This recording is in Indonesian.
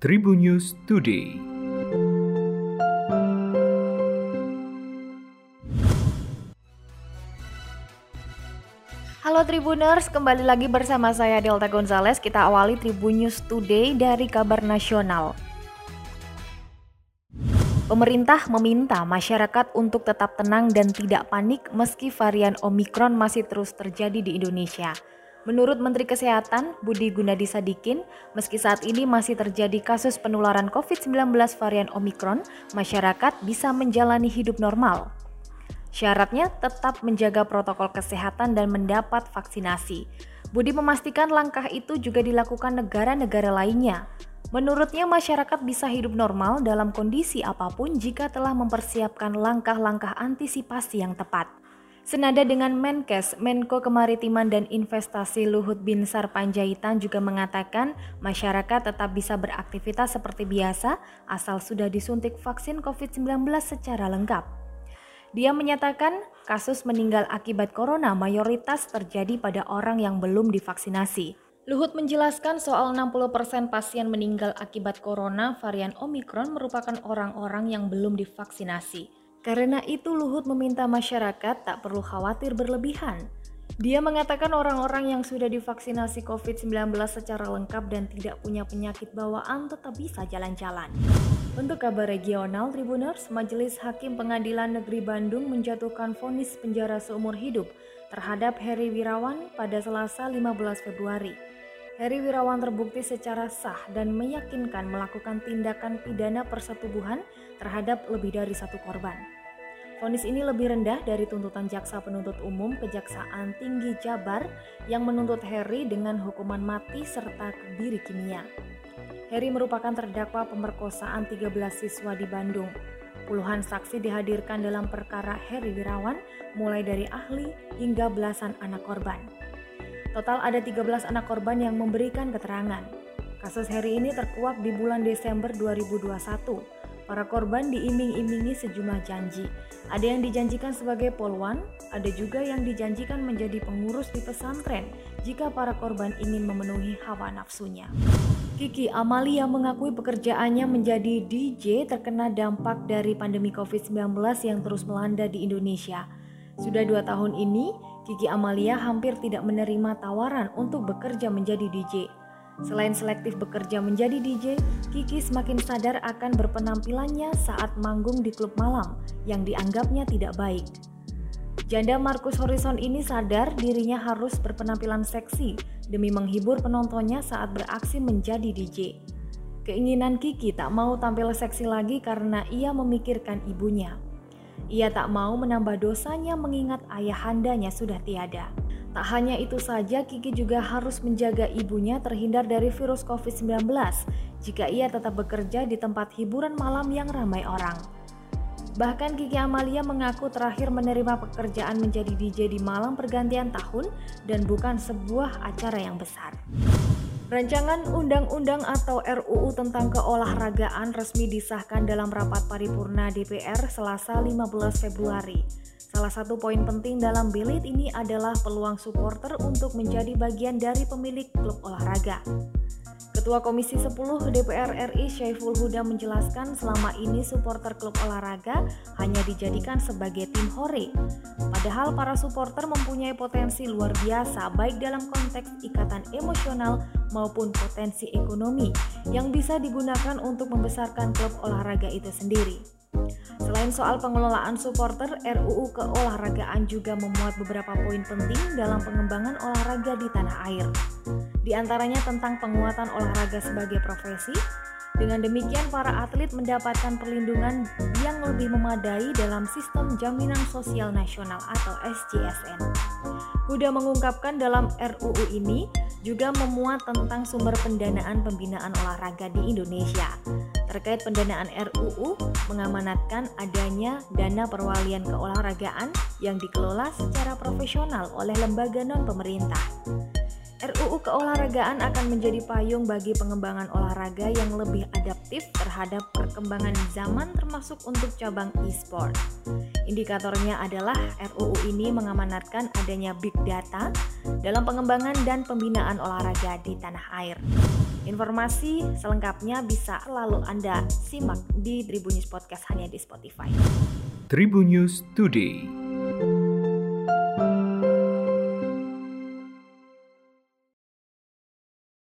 Tribun News Today. Halo Tribuners, kembali lagi bersama saya Delta Gonzales. Kita awali Tribun News Today dari kabar nasional. Pemerintah meminta masyarakat untuk tetap tenang dan tidak panik meski varian Omikron masih terus terjadi di Indonesia. Menurut Menteri Kesehatan Budi Gunadi Sadikin, meski saat ini masih terjadi kasus penularan COVID-19 varian Omikron, masyarakat bisa menjalani hidup normal. Syaratnya tetap menjaga protokol kesehatan dan mendapat vaksinasi. Budi memastikan langkah itu juga dilakukan negara-negara lainnya. Menurutnya masyarakat bisa hidup normal dalam kondisi apa pun jika telah mempersiapkan langkah-langkah antisipasi yang tepat. Senada dengan Menkes, Menko Kemaritiman dan Investasi Luhut Binsar Panjaitan juga mengatakan masyarakat tetap bisa beraktivitas seperti biasa asal sudah disuntik vaksin COVID-19 secara lengkap. Dia menyatakan kasus meninggal akibat corona mayoritas terjadi pada orang yang belum divaksinasi. Luhut menjelaskan soal 60% pasien meninggal akibat corona varian Omikron merupakan orang-orang yang belum divaksinasi. Karena itu Luhut meminta masyarakat tak perlu khawatir berlebihan. Dia mengatakan orang-orang yang sudah divaksinasi COVID-19 secara lengkap dan tidak punya penyakit bawaan tetap bisa jalan-jalan. Untuk kabar regional, Tribuners, Majelis Hakim Pengadilan Negeri Bandung menjatuhkan vonis penjara seumur hidup terhadap Heri Wirawan pada Selasa 15 Februari. Heri Wirawan terbukti secara sah dan meyakinkan melakukan tindakan pidana persetubuhan terhadap lebih dari satu korban. Vonis ini lebih rendah dari tuntutan jaksa penuntut umum Kejaksaan Tinggi Jabar yang menuntut Heri dengan hukuman mati serta kebiri kimia. Heri merupakan terdakwa pemerkosaan 13 siswa di Bandung. Puluhan saksi dihadirkan dalam perkara Heri Wirawan, mulai dari ahli hingga belasan anak korban. Total ada 13 anak korban yang memberikan keterangan. Kasus Heri ini terkuak di bulan Desember 2021 Para korban diiming-imingi sejumlah janji. Ada yang dijanjikan sebagai polwan, ada juga yang dijanjikan menjadi pengurus di pesantren jika para korban ingin memenuhi hawa nafsunya. Kiki Amalia mengakui pekerjaannya menjadi DJ terkena dampak dari pandemi COVID-19 yang terus melanda di Indonesia. Sudah dua tahun ini, Kiki Amalia hampir tidak menerima tawaran untuk bekerja menjadi DJ. Selain selektif bekerja menjadi DJ, Kiki semakin sadar akan berpenampilannya saat manggung di klub malam yang dianggapnya tidak baik. Janda Markus Horizon ini sadar dirinya harus berpenampilan seksi demi menghibur penontonnya saat beraksi menjadi DJ. Keinginan Kiki tak mau tampil seksi lagi karena ia memikirkan ibunya. Ia tak mau menambah dosanya mengingat ayahandanya sudah tiada. Tak hanya itu saja, Kiki juga harus menjaga ibunya terhindar dari virus COVID-19 jika ia tetap bekerja di tempat hiburan malam yang ramai orang. Bahkan Kiki Amalia mengaku terakhir menerima pekerjaan menjadi DJ di malam pergantian tahun dan bukan sebuah acara yang besar. Rancangan Undang-Undang atau RUU tentang keolahragaan resmi disahkan dalam rapat paripurna DPR Selasa 15 Februari. Salah satu poin penting dalam bilit ini adalah peluang supporter untuk menjadi bagian dari pemilik klub olahraga. Ketua Komisi 10 DPR RI Syaiful Huda menjelaskan selama ini supporter klub olahraga hanya dijadikan sebagai tim hore. Padahal para supporter mempunyai potensi luar biasa baik dalam konteks ikatan emosional maupun potensi ekonomi yang bisa digunakan untuk membesarkan klub olahraga itu sendiri. Selain soal pengelolaan supporter, RUU keolahragaan juga memuat beberapa poin penting dalam pengembangan olahraga di tanah air. Di antaranya tentang penguatan olahraga sebagai profesi, dengan demikian, para atlet mendapatkan perlindungan yang lebih memadai dalam sistem jaminan sosial nasional atau SJSN. Huda mengungkapkan dalam RUU ini juga memuat tentang sumber pendanaan pembinaan olahraga di Indonesia. Terkait pendanaan RUU, mengamanatkan adanya dana perwalian keolahragaan yang dikelola secara profesional oleh lembaga non-pemerintah. RUU keolahragaan akan menjadi payung bagi pengembangan olahraga yang lebih adaptif terhadap perkembangan zaman termasuk untuk cabang e-sport. Indikatornya adalah RUU ini mengamanatkan adanya big data dalam pengembangan dan pembinaan olahraga di tanah air. Informasi selengkapnya bisa lalu Anda simak di Tribun News Podcast hanya di Spotify. Tribun News Today.